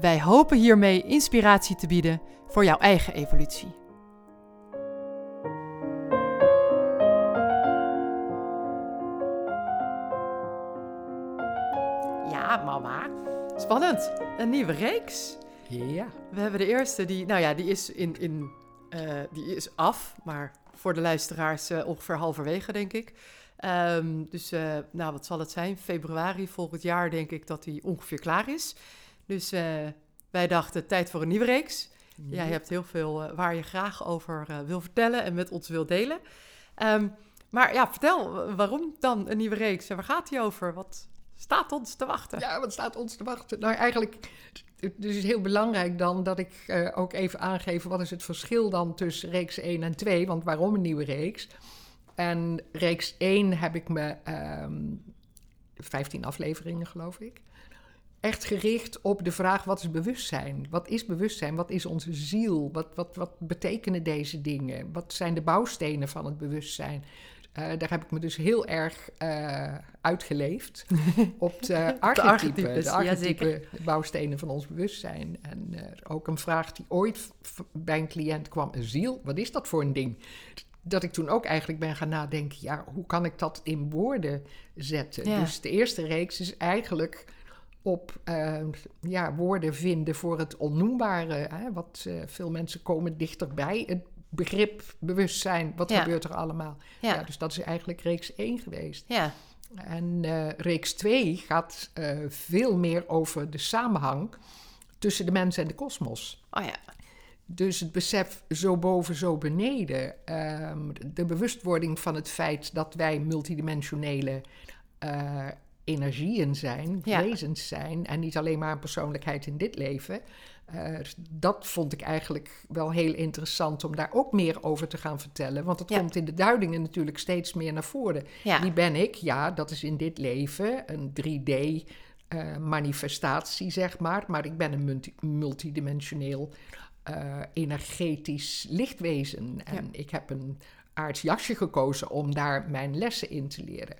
Wij hopen hiermee inspiratie te bieden voor jouw eigen evolutie. Ja, mama. Spannend. Een nieuwe reeks. Ja. We hebben de eerste, die, nou ja, die is, in, in, eh, die is af, maar voor de luisteraars uh, ongeveer halverwege, denk ik. Um, dus, uh, nou, wat zal het zijn? Februari volgend jaar, denk ik, dat die ongeveer klaar is. Dus wij dachten, tijd voor een nieuwe reeks. Ja. Jij hebt heel veel waar je graag over wil vertellen en met ons wil delen. Um, maar ja, vertel, waarom dan een nieuwe reeks? En waar gaat die over? Wat staat ons te wachten? Ja, wat staat ons te wachten? Nou, eigenlijk dus het is heel belangrijk dan dat ik uh, ook even aangeef wat is het verschil dan tussen reeks 1 en 2. Want waarom een nieuwe reeks? En reeks 1 heb ik me um, 15 afleveringen, geloof ik. Echt gericht op de vraag: wat is bewustzijn? Wat is bewustzijn? Wat is onze ziel? Wat, wat, wat betekenen deze dingen? Wat zijn de bouwstenen van het bewustzijn? Uh, daar heb ik me dus heel erg uh, uitgeleefd op de archetypen, de archetypen, ja, bouwstenen van ons bewustzijn. En uh, ook een vraag die ooit bij een cliënt kwam, een ziel, wat is dat voor een ding? Dat ik toen ook eigenlijk ben gaan nadenken, ja, hoe kan ik dat in woorden zetten? Ja. Dus de eerste reeks is eigenlijk op ja, woorden vinden voor het onnoembare. Hè? Wat veel mensen komen dichterbij het begrip, bewustzijn, wat ja. gebeurt er allemaal. Ja. ja. dus dat is eigenlijk reeks 1 geweest. Ja. En uh, reeks 2 gaat veel meer over de samenhang tussen de mens en de kosmos. Oh ja. Dus het besef zo boven, zo beneden. Um, de bewustwording van het feit dat wij multidimensionele uh, energieën zijn, ja. wezens zijn. En niet alleen maar een persoonlijkheid in dit leven. Uh, dat vond ik eigenlijk wel heel interessant om daar ook meer over te gaan vertellen. Want het ja. komt in de duidingen natuurlijk steeds meer naar voren. Ja. Wie ben ik? Ja, dat is in dit leven een 3D-manifestatie, uh, zeg maar. Maar ik ben een multi multidimensioneel uh, energetisch lichtwezen. En ik heb een aards jasje gekozen om daar mijn lessen in te leren.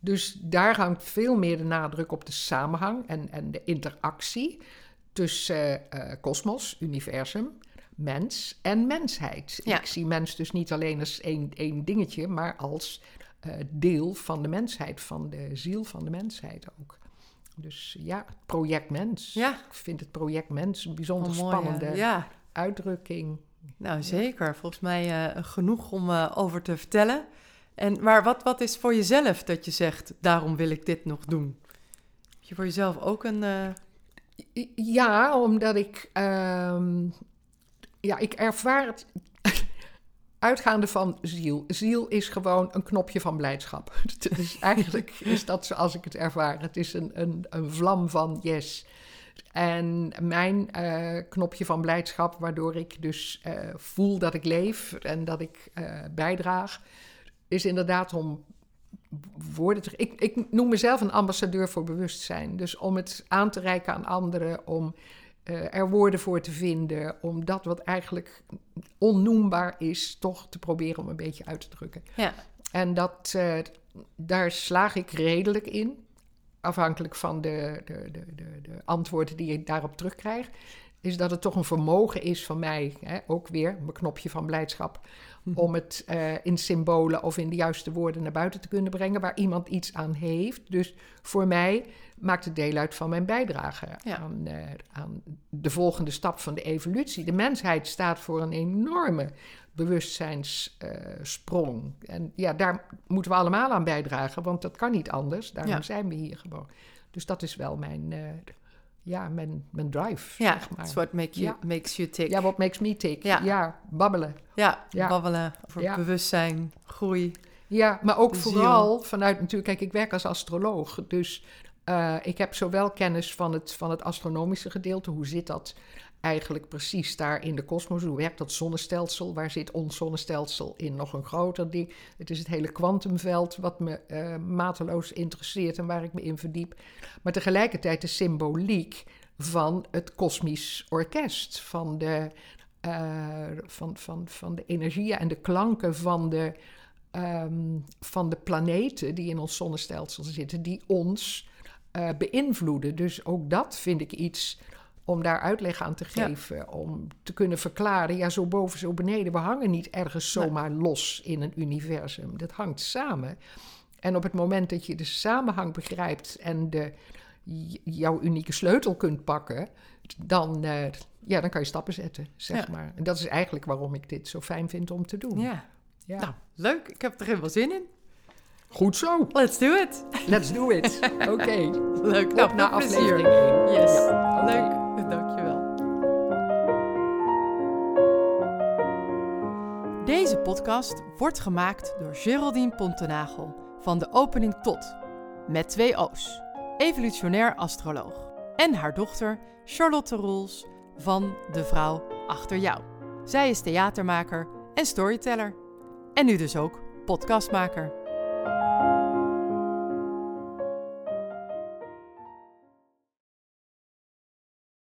Dus daar hangt veel meer de nadruk op de samenhang en, en de interactie tussen uh, kosmos, universum, mens en mensheid. Ja. Ik zie mens dus niet alleen als één, één dingetje, maar als uh, deel van de mensheid, van de ziel van de mensheid ook. Dus ja, project mens. Ja. Ik vind het project mens een bijzonder oh, mooi, spannende ja. uitdrukking. Nou, zeker. Volgens mij uh, genoeg om over te vertellen. En, maar wat, wat is voor jezelf dat je zegt, daarom wil ik dit nog doen? Heb je voor jezelf ook een... Uh... Ja, omdat ik... Um, ja, ik ervaar het uitgaande van ziel. Ziel is gewoon een knopje van blijdschap. Dus eigenlijk is dat zoals ik het ervaar. Het is een, een, een vlam van yes. En mijn uh, knopje van blijdschap, waardoor ik dus uh, voel dat ik leef en dat ik bijdraag, is inderdaad om woorden te. Ik, ik noem mezelf een ambassadeur voor bewustzijn. Dus om het aan te reiken aan anderen, om uh, er woorden voor te vinden, om dat wat eigenlijk onnoembaar is, toch te proberen om een beetje uit te drukken. Ja. En dat, uh, daar slaag ik redelijk in, afhankelijk van de, de, de, de, de antwoorden die ik daarop terugkrijg. Is dat het toch een vermogen is van mij, hè, ook weer mijn knopje van blijdschap, om het uh, in symbolen of in de juiste woorden naar buiten te kunnen brengen, waar iemand iets aan heeft. Dus voor mij maakt het deel uit van mijn bijdrage ja. aan, uh, aan, de volgende stap van de evolutie. De mensheid staat voor een enorme bewustzijnssprong. Uh, en ja, daar moeten we allemaal aan bijdragen, want dat kan niet anders. Daarom ja. zijn we hier gewoon. Dus dat is wel mijn uh, ja, mijn, mijn drive. Ja, zeg maar. what make you, ja. makes you tick. Ja, what makes me tick. Ja, ja babbelen. Ja, ja. babbelen over bewustzijn, groei. Ja, maar ook vooral vanuit natuurlijk... Kijk, ik werk als astroloog, dus Eh, ik heb zowel kennis van het, van het astronomische gedeelte, hoe zit dat eigenlijk precies daar in de kosmos? Hoe werkt dat zonnestelsel? Waar zit ons zonnestelsel in? Nog een groter ding. Het is het hele kwantumveld wat me uh, mateloos interesseert en waar ik me in verdiep. Maar tegelijkertijd de symboliek van het kosmisch orkest, van de, uh, van, van, van de energieën en de klanken van de, um, van de planeten die in ons zonnestelsel zitten, die ons uh, beïnvloeden. Dus ook dat vind ik iets om daar uitleg aan te geven, om te kunnen verklaren, ja, zo boven, zo beneden. We hangen niet ergens zomaar los in een universum. Dat hangt samen. En op het moment dat je de samenhang begrijpt en de, jouw unieke sleutel kunt pakken, dan, uh, ja, dan kan je stappen zetten, zeg ja. maar. En dat is eigenlijk waarom ik dit zo fijn vind om te doen. Ja. ja. Nou, leuk. Ik heb er helemaal zin in. Goed zo. Let's do it. Let's do it. Oké. Okay. Leuk. Nou, naar aflevering 1. Yes. Ja. Leuk. Deze podcast wordt gemaakt door Geraldine Pontenagel van de opening tot, met twee O's, evolutionair astroloog. En haar dochter Charlotte Roels van De Vrouw Achter Jou. Zij is theatermaker en storyteller. En nu dus ook podcastmaker.